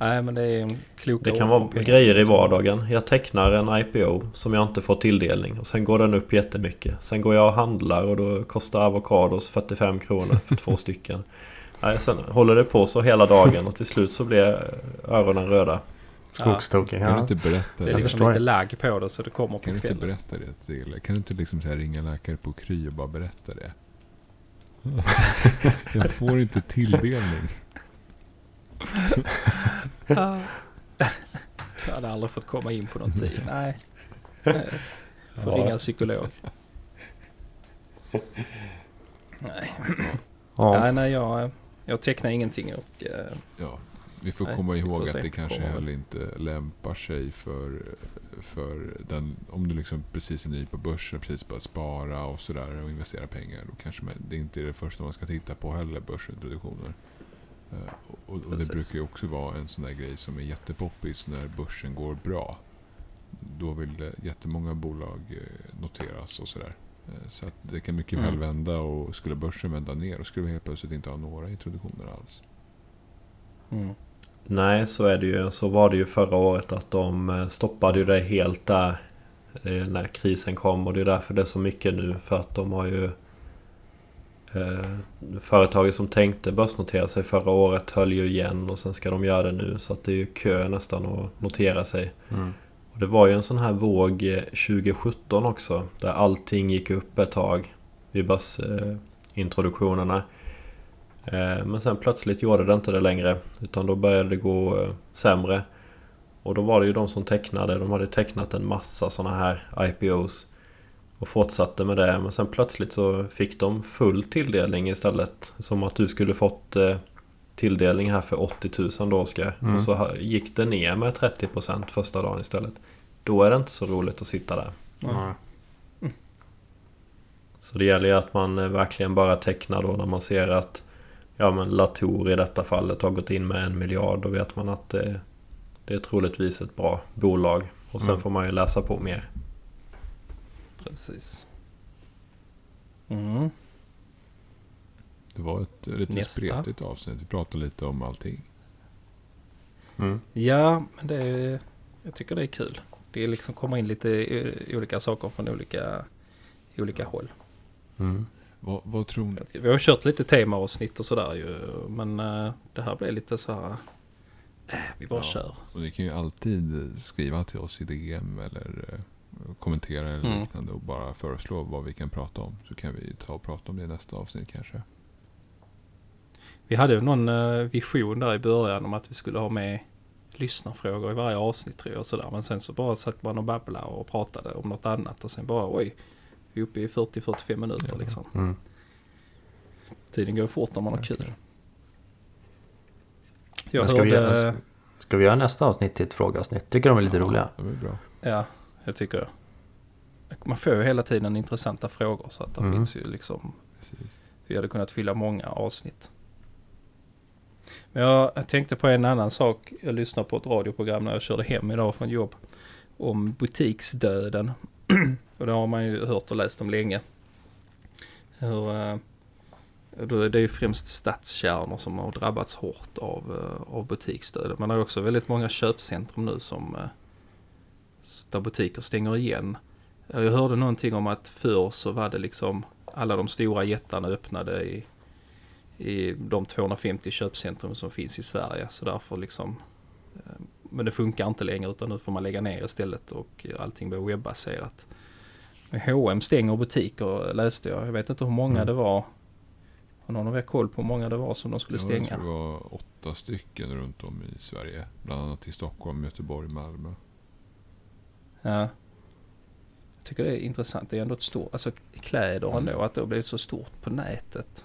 Nej men det är en kloka Det kan vara grejer i vardagen. Jag tecknar en IPO som jag inte får tilldelning och sen går den upp jättemycket. Sen går jag och handlar och då kostar avokados 45 kronor för två stycken. Nej, sen håller det på så hela dagen och till slut så blir öronen röda. Ja, Skogstokig. Kan du Ja. inte berätta det är liksom lite lag på det så det kommer på Kan du inte berätta det till? Kan du inte liksom så här ringa läkare på Kry och bara berätta det? Jag får inte tilldelning. Jag hade aldrig fått komma in på någon tid. Nej. Får ringa psykolog. Nej. Ja. Nej, nej jag, jag tecknar ingenting och eh, Ja, vi får Nej, komma får ihåg se. att det kanske heller inte lämpar sig för, för den, om du liksom precis är ny på börsen, precis börjat spara och sådär och investera pengar. Då kanske man, det inte är det första man ska titta på heller, börsintroduktioner. Eh, och, och det brukar ju också vara en sån där grej som är jättepoppis när börsen går bra. Då vill det jättemånga bolag eh, noteras och sådär. Eh, Så att det kan mycket väl Mm. vända och skulle börsen vända ner då skulle vi helt plötsligt inte ha några introduktioner alls. mm. Nej, så är det ju. Så var det ju förra året att de eh, stoppade ju det helt där eh, när krisen kom och det är därför det är så mycket nu för att de har ju eh, Företaget som tänkte börsnotera sig förra året höll ju igen och sen ska de göra det nu så att det är ju kö nästan att notera sig. Mm. Och det var ju en sån här våg eh, 2017 också där allting gick upp ett tag vid börsintroduktionerna. Eh, Men sen plötsligt gjorde det inte det längre utan då började det gå eh, sämre. Och då var det ju de som tecknade, de hade tecknat en massa såna här IPOs och fortsatte med det. Men sen plötsligt så fick de full tilldelning istället. Som att du skulle fått eh, tilldelning här för 80 000 då Oskar. Mm. Och så gick det ner med 30% första dagen istället. Då är det inte så roligt att sitta där. Ja. Så det gäller ju att man eh, verkligen bara tecknar då när man ser att Ja men Latour i detta fallet har gått in med en miljard. Då vet man att det, det är troligtvis ett bra bolag. Och sen Mm. får man ju läsa på mer. Precis. Mm. Det var ett lite Nästa. spretigt avsnitt. Vi pratade lite om allting. Mm. Ja, men det är, jag tycker det är kul. Det är liksom kommer in lite olika saker från olika, olika håll. Mm. Vad, vad tror ni? Vi har kört lite temaavsnitt och sådär ju. Men eh, det här blir lite så här... Äh, vi bara Ja. kör. Och ni kan ju alltid skriva till oss i DM eller eh, kommentera eller Mm. liknande och bara föreslå vad vi kan prata om. Så kan vi ta och prata om det i nästa avsnitt kanske. Vi hade någon eh, vision där i början om att vi skulle ha med lyssnarfrågor i varje avsnitt tror jag. och Sådär. Men sen så bara satt man och babblade och pratade om något annat. Och sen bara oj, vi är uppe i 40-45 minuter Ja. liksom. Mm. Tiden går fort när man har kul. Jag ska, vi, hörde... göra- ska vi göra nästa avsnitt till ett frågeavsnitt? Tycker de är lite roliga? Ja, det var bra. Ja, jag tycker. Man får ju hela tiden intressanta frågor så att det Mm. finns ju liksom... Vi hade kunnat fylla många avsnitt. Men jag, tänkte på en annan sak. Jag lyssnade på ett radioprogram när jag körde hem idag från jobb. Om butiksdöden. och det har man ju hört och läst om länge. Hur, eh, då är det ju främst stadskärnor som har drabbats hårt av, eh, av butiksdöden. Men det är också väldigt många köpcentrum nu som eh, där butiker stänger igen. Jag hörde någonting om att förr så var det liksom alla de stora jättarna öppnade i, i de 250 köpcentrum som finns i Sverige. Så därför liksom, eh, men det funkar inte längre utan nu får man lägga ner istället och allting blir webbaserat. H&M stänger butiker läste jag. Jag vet inte hur många Mm. det var. Har någon av er koll på hur många det var som de skulle Ja, stänga? Jag tror det var åtta stycken runt om i Sverige. Bland annat i Stockholm, Göteborg, Malmö. Ja. Jag tycker det är intressant. Det är ändå ett stort, alltså kläder ändå, att det har blivit så stort på nätet.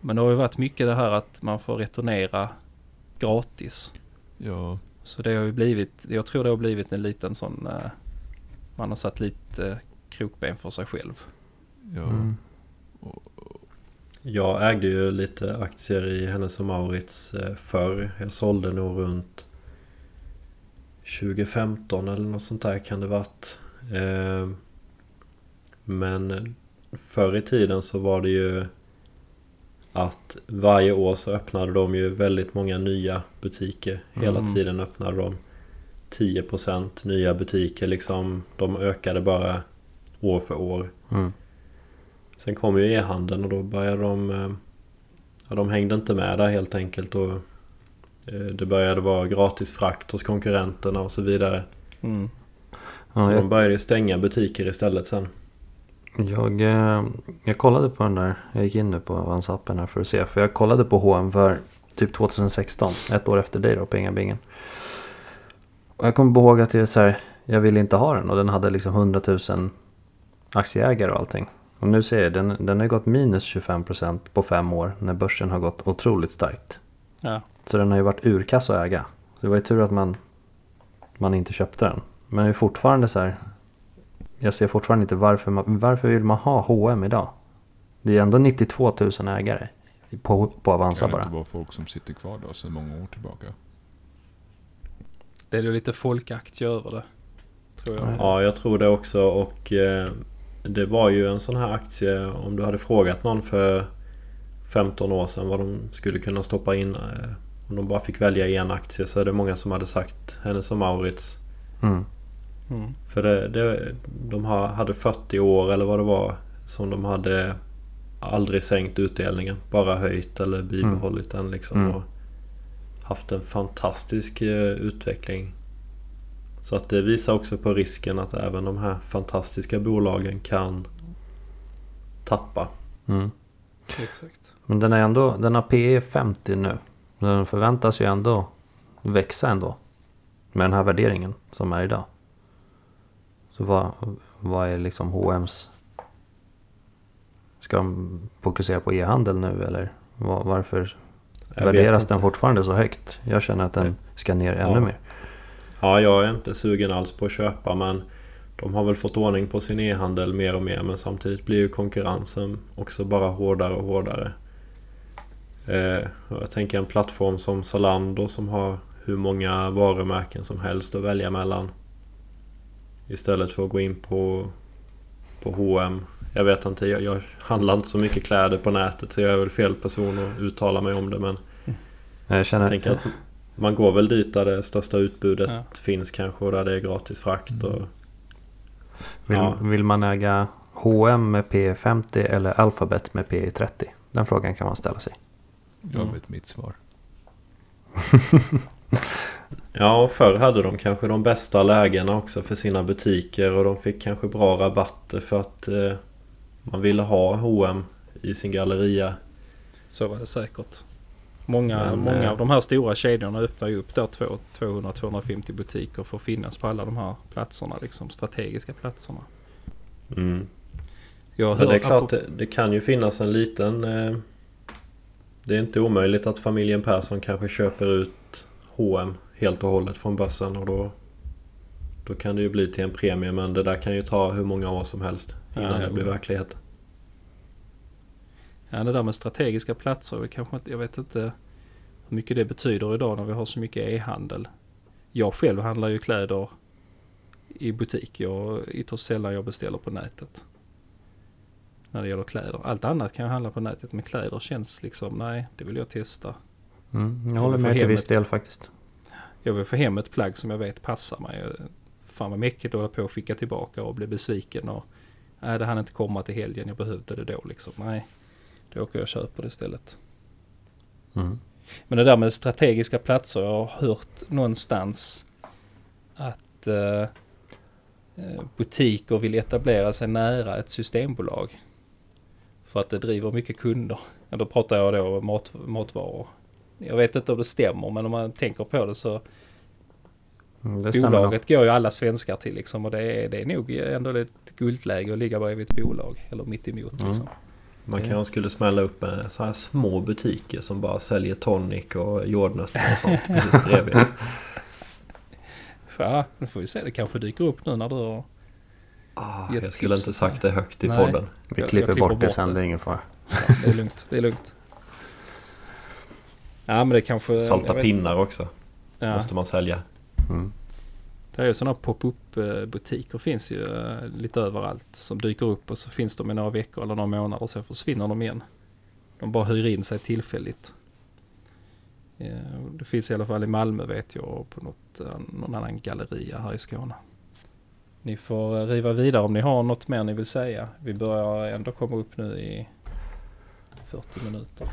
Men det har ju varit mycket det här att man får returnera gratis. Ja, Så det har ju blivit, jag tror det har blivit en liten sån, eh, man har satt lite eh, krokben för sig själv. ja. Mm. Jag ägde ju lite aktier i Hennes och Mauritz eh, förr. Jag sålde nog runt 2015 eller något sånt där kan det varit. Eh, Men förr i tiden så var det ju att varje år så öppnade de ju väldigt många nya butiker. Hela Mm. tiden öppnade de 10% nya butiker liksom. De ökade bara år för år. Mm. Sen kom ju e-handeln och då började de... eh, Ja, de hängde inte med där helt enkelt och det började vara gratis frakt hos konkurrenterna och så vidare. Mm. Ja, så jag, de började ju stänga butiker istället sen. jag, eh, jag kollade på den där. Jag gick in nu på Avanza-appen här för att se. För jag kollade på H&M för typ 2016. Ett år efter dig då, Pengabingen. Och jag kommer ihåg att jag, så här, jag ville inte ha den och den hade liksom 100 000 aktieägare och allting. Och nu ser jag, den, den har gått minus 25% på fem år när börsen har gått otroligt starkt. Ja. Så den har ju varit urkass att äga. Så det var ju tur att man, man inte köpte den. Men det är fortfarande så här. Jag ser fortfarande inte varför, man, varför vill man ha H&M idag? Det är ändå 92 000 ägare på, på Avanza Kan det bara. inte vara folk som sitter kvar då sedan många år tillbaka? Det är ju lite folkaktie över det. Tror jag. Ja, jag tror det också och eh, det var ju en sån här aktie om du hade frågat någon för 15 år sedan vad de skulle kunna stoppa in. Om de bara fick välja en aktie så är det många som hade sagt Hennes och Maurits. Mm. Mm. För det, det, de ha- hade 40 år eller vad det var som de hade aldrig sänkt utdelningen. Bara höjt eller bibehållit den liksom. Mm. Och haft en fantastisk eh, utveckling. Så att det visar också på risken att även de här fantastiska bolagen kan tappa. Mm. Exakt. Men den, är ändå, den har PE 50 nu. Den förväntas ju ändå växa ändå. Med den här värderingen som är idag. Så vad, vad är liksom H&M's Ska de fokusera på e-handel nu eller var, varför Jag värderas den fortfarande så högt? Jag känner att den ska ner ännu Ja. mer. Ja, jag är inte sugen alls på att köpa men de har väl fått ordning på sin e-handel mer och mer men samtidigt blir ju konkurrensen också bara hårdare och hårdare. Eh, jag tänker en plattform som Zalando som har hur många varumärken som helst att välja mellan. Istället för att gå in på, på H&M. Jag vet inte, jag, jag handlar inte så mycket kläder på nätet så jag är väl fel person att uttala mig om det men Jag känner, jag tänker att man går väl dit där det största utbudet Ja. finns kanske och där det är gratis frakt. Och, vill, ja. vill man äga H&M med PE 50 eller Alphabet med PE 30? Den frågan kan man ställa sig. Jag Mm. vet mitt svar. ja, och förr hade de kanske de bästa lägena också för sina butiker och de fick kanske bra rabatter för att eh, man ville ha H&M i sin galleria. Så var det säkert. Många, Men, många eh, av de här stora kedjorna öppnar ju upp där två- 200-250 butiker för att finnas på alla de här platserna. Liksom strategiska platserna. Mm. Jag hör, det är klart, apropå- det, det kan ju finnas en liten... Eh, det är inte omöjligt att familjen Persson kanske köper ut H&M helt och hållet från börsen och då... Då kan det ju bli till en premie men det där kan ju ta hur många år som helst innan Ja, det blir verklighet. Ja, det där med strategiska platser, kanske inte, jag vet inte hur mycket det betyder idag när vi har så mycket e-handel. Jag själv handlar ju kläder i butik. Jag ytterst sällan jag beställer på nätet. När det gäller kläder. Allt annat kan jag handla på nätet men kläder känns liksom, nej det vill jag testa. Mm, jag Jag håller får med till viss del faktiskt. Jag vill få hem ett plagg som jag vet passar mig. Fan vad mäckigt att hålla på och skicka tillbaka och bli besviken och nej det hann inte komma till helgen, jag behövde det då liksom. Nej, då åker jag och köper det istället. Mm. Men det där med strategiska platser, jag har hört någonstans att eh, eh, butiker vill etablera sig nära ett systembolag. För att det driver mycket kunder. Ja, då pratar jag då om mat, matvaror. Jag vet inte om det stämmer men om man tänker på det så Mm, det bolaget går ju alla svenskar till liksom och det är, det är nog ändå ett guldläge att ligga bredvid ett bolag eller mitt emot Mm. liksom. Man kanske skulle smälla upp en så här små butiker som bara säljer tonic och jordnötter och sånt precis bredvid. Ja, nu får vi se. Det kanske dyker upp nu när du har... Ah, jag skulle inte sagt det högt i Nej. podden. Vi Jag- klipper jag klipper bort det sen, det. är ingen fara. Ja, det är lugnt. Det är lugnt. Ja men det kanske... Salta pinnar också Ja, måste man sälja. Mm. det är ju sådana pop-up butiker finns ju eh, lite överallt som dyker upp och så finns de i några veckor eller några månader och sen försvinner de igen. De bara hyr in sig tillfälligt. Eh, Det finns i alla fall i Malmö vet jag och på något, eh, någon annan galleria här i Skåne. Ni får riva vidare om ni har något mer ni vill säga. Vi börjar ändå komma upp nu i 40 minuter.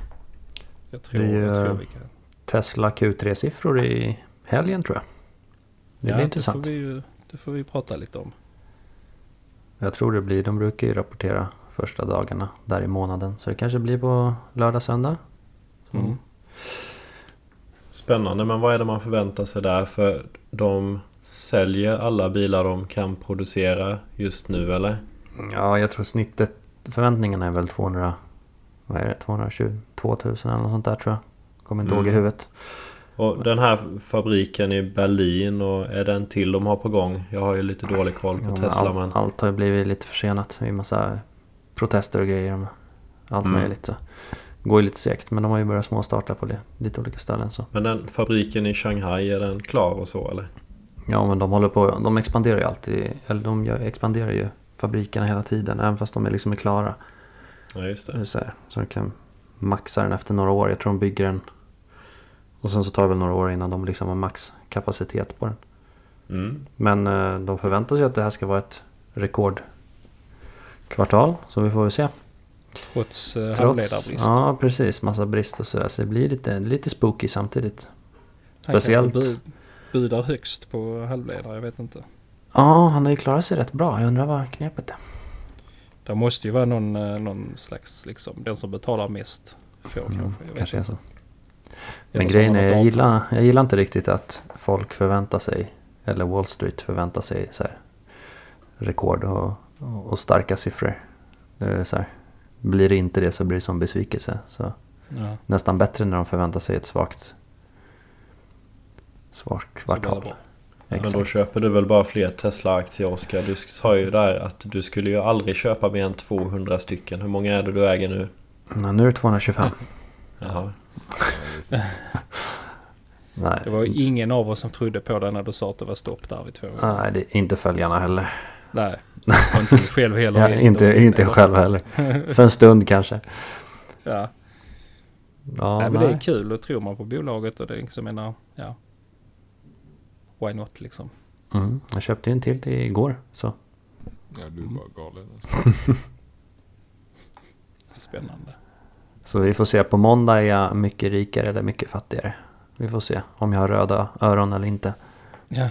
Jag tror, Vi, jag tror vi kan. Tesla Q3-siffror i helgen tror jag. Det blir intressant. Det får, vi ju, det får vi prata lite om. Jag tror det blir, de brukar ju rapportera första dagarna där i månaden. Så det kanske blir på lördag, söndag. Så Mm. Spännande, men vad är det man förväntar sig där? För de säljer alla bilar de kan producera just nu eller? Ja, jag tror snittet, förväntningarna är väl 200, vad är det, 222 000 eller något sånt där tror jag. Kommer inte ihåg i Mm. huvudet. Och den här fabriken i Berlin och är det en till de har på gång? Jag har ju lite dålig koll på Ja, Tesla all, men... Allt har ju blivit lite försenat. Det är massa protester och grejer. Allt Mm. möjligt. Så. Går ju lite segt men de har ju börjat småstarta på det, lite olika ställen. Så. Men den fabriken i Shanghai, är den klar och så eller? Ja men de håller på, de expanderar ju alltid. Eller de expanderar ju fabrikerna hela tiden. Även fast de är liksom är klara. Ja just Det. Så, här, så de kan maxa den efter några år. Jag tror de bygger den. Och sen så tar det väl några år innan de liksom har maxkapacitet på den. Mm. Men eh, de förväntar sig att det här ska vara ett rekordkvartal. Så vi får väl se. Trots eh, Trots, halvledarbrist. ja precis, massa brist och sådär. Så det blir lite, lite spooky samtidigt. Speciellt- budar högst på halvledare, jag vet inte. Ja, han har ju klarat sig rätt bra. Jag undrar vad knepet är. Det måste ju vara någon, eh, någon slags, liksom, den som betalar mest får Mm, kanske. Jag kanske är så. Men grejen är, jag gillar, jag gillar inte riktigt att folk förväntar sig, eller Wall Street förväntar sig så här, rekord och, och, starka siffror. Det är så här, blir det inte det så blir det som besvikelse. Så. Ja, nästan bättre när de förväntar sig ett svagt, det kvartal. Men då köper du väl bara fler Tesla-aktier Oskar? Du sa ju där att du skulle ju aldrig köpa mer än 200 stycken. Hur många är det du äger nu? Ja, nu är det 225. Jaha. Nej, Det var ju ingen av oss som trodde på det när du sa att det var stopp där vid två. nej det är inte följarna heller. Nej, och inte själv heller. Ja, inte, inte inne. själv heller. För en stund kanske. Ja, Ja, nej, men nej. det är kul och tror man på bolaget och det är liksom menar, ja. Why not liksom. Mm, jag köpte ju en till igår. Så. Ja, du är bara galen. Alltså. Spännande. så vi får se. På måndag är jag mycket rikare eller mycket fattigare. Vi får se om jag har röda öron eller inte. Ja.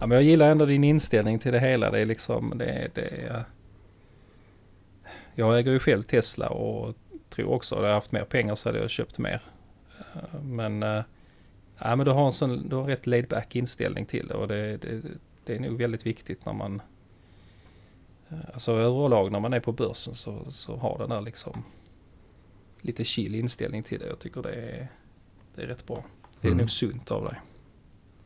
ja, men jag gillar ändå din inställning till det hela. Det är liksom, det, det är... Jag äger ju själv Tesla och tror också, hade jag haft mer pengar så hade jag köpt mer. Eh, Men, eh, ja, men du har en sån, du har rätt laid back inställning till det och det, det, det är nog väldigt viktigt när man, eh, alltså överlag när man är på börsen så, så har den där liksom lite chill inställning till det. Jag tycker det är, det är rätt bra. Det är Mm. nog sunt av dig.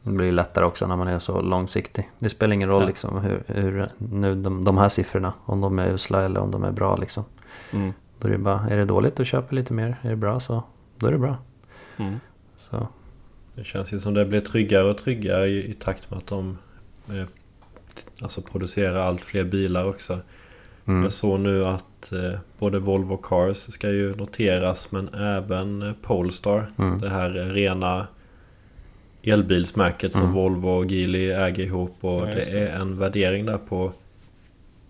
Det blir lättare också när man är så långsiktig. Det spelar ingen roll Ja. liksom hur, hur nu de, de här siffrorna, om de är usla eller om de är bra liksom. Mm. Då är det bara, är det dåligt då köper lite mer. Är det bra så då är det bra. Mm. Så Det känns ju som det blir tryggare och tryggare i, i takt med att de eh, alltså producerar allt fler bilar också. mm. Jag såg nu att eh, både Volvo Cars ska ju noteras men även eh, Polestar. Mm. Det här eh, rena elbilsmärket som Mm. Volvo och Geely äger ihop. Och Ja, det det. är en värdering där på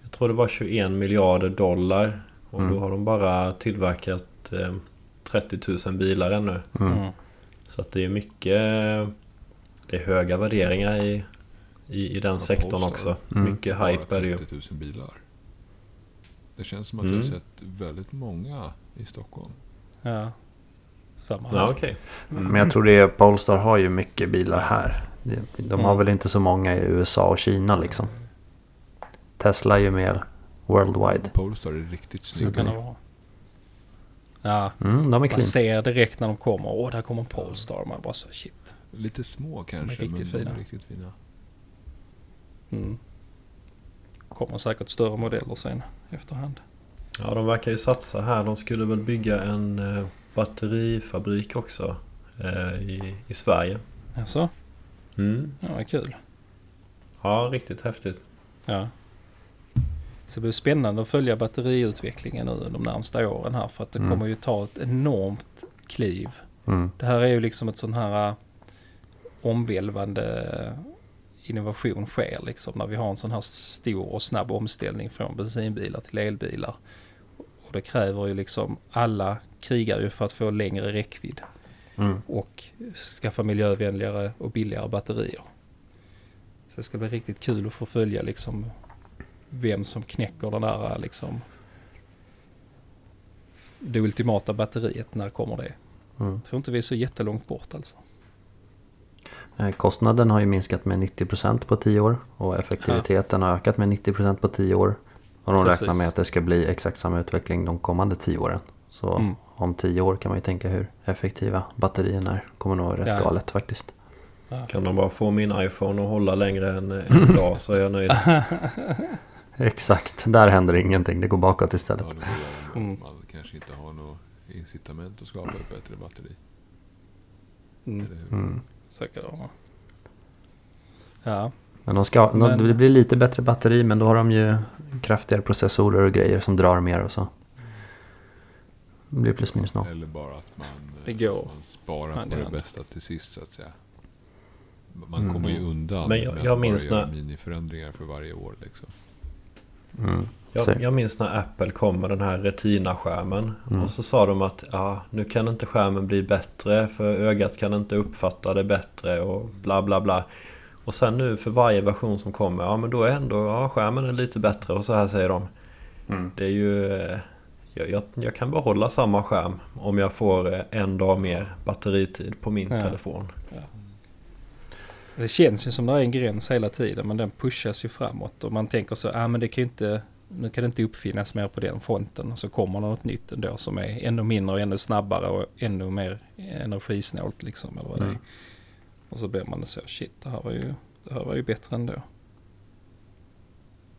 Jag tror det var 21 miljarder dollar. Och Mm. då har de bara tillverkat eh, 30 000 bilar ännu. Mm. Mm. Så att det är mycket Det är höga värderingar i, i, i den Ja, sektorn också. Mm. Mycket hype är det ju. 30 000 bilar. Det känns som att Mm. jag har sett väldigt många i Stockholm. Ja, samma här. Ja, okej. Men jag tror det är, Polestar har ju mycket bilar här. De- har Mm. väl inte så många i USA och Kina liksom. Tesla är ju mer worldwide. Polestar är riktigt Så kan snygga. det vara. Ja, Mm, de är man clean. ser direkt när de kommer. Åh, där kommer Polestar. Man bara så shit. Lite små kanske, riktigt men de fina. är riktigt fina. Mm. Kommer säkert större modeller sen efterhand. Ja, de verkar ju satsa här. De skulle väl bygga en eh, batterifabrik också eh, i, i Sverige. Alltså, Mm. ja, vad kul. Ja, riktigt häftigt. Ja. Så det blir spännande att följa batteriutvecklingen nu de närmsta åren här. För att det Mm. kommer ju ta ett enormt kliv. Mm. Det här är ju liksom ett sån här äh, omvälvande innovation sker liksom när vi har en sån här stor och snabb omställning från bensinbilar till elbilar. Och det kräver ju liksom alla krigar ju för att få längre räckvidd Mm. och skaffa miljövänligare och billigare batterier. Så det ska bli riktigt kul att få följa liksom vem som knäcker den där liksom det ultimata batteriet. När kommer det? Mm. Jag tror inte vi är så jättelångt bort alltså. Eh, Kostnaden har ju minskat med 90% på 10 år och effektiviteten har ökat med 90% på 10 år. Och de Precis. räknar med att det ska bli exakt samma utveckling de kommande 10 åren. Så Mm. om 10 år kan man ju tänka hur effektiva batterierna är. Kommer nog vara rätt Ja. galet faktiskt. Kan de bara få min iPhone att hålla längre än en dag så är jag nöjd. Exakt, där händer ingenting. Det går bakåt Ja, istället. det. Mm. Man kanske inte har något incitament att skapa ett bättre batteri. Mm. Mm. Det vara. Ja, Men de ska, Men- de, det blir lite bättre batteri men då har de ju kraftigare processorer och grejer som drar mer och så. Det blir plus minus noll. Eller bara att man, eh, man sparar Hand på det hand. bästa till sist så att säga. Man Mm. kommer ju undan Men jag- med jag att bara minns göra när- miniförändringar för varje år liksom. Mm. Jag, jag minns när Apple kom med den här Retina-skärmen. Mm. Och så sa de att ja, nu kan inte skärmen bli bättre för ögat kan inte uppfatta det bättre och bla bla bla. Och sen nu för varje version som kommer, ja men då är ändå ja, skärmen är lite bättre och så här säger de. Mm. Det är ju... Jag, jag, jag kan behålla samma skärm om jag får en dag mer batteritid på min Ja. telefon. Det känns ju som det är en gräns hela tiden men den pushas ju framåt och man tänker så, ah, men det kan inte, nu kan det inte uppfinnas mer på den fronten. Så kommer det något nytt ändå som är ännu mindre och ännu snabbare och ännu mer energisnålt liksom. Eller vad det är. Mm. Och så blir man så, shit det här var ju, det här var ju bättre ändå.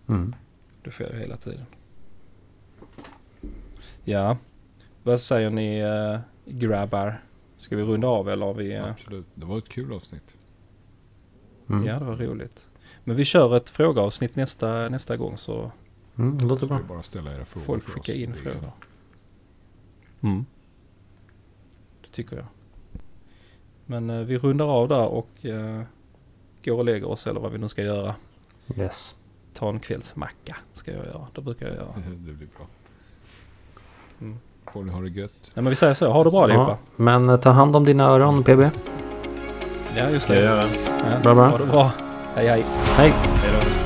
Mm. Det får jag ju hela tiden. Ja, vad säger ni äh, grabbar? Ska vi runda av eller har vi... eh, Absolut. Det var ett kul avsnitt. Mm. Ja, det var roligt. Men vi kör ett frågeavsnitt nästa, nästa gång så Mm, det låter bra. bara ställa era frågor folk skickar in frågor. Mm. Det tycker jag. Men eh, vi rundar av där och eh, går och lägger oss eller vad vi nu ska göra. Yes. Ta en kvällsmacka ska jag göra. Det brukar jag göra. Det blir bra. Mm. Får ni ha det gött. Nej men vi säger så. Ha det bra allihopa. Ja, men eh, ta hand om dina öron PB. Ja just jag det. göra? Ja, Bra, bra. Ha det bra. Hej hej. Hej! Hej då.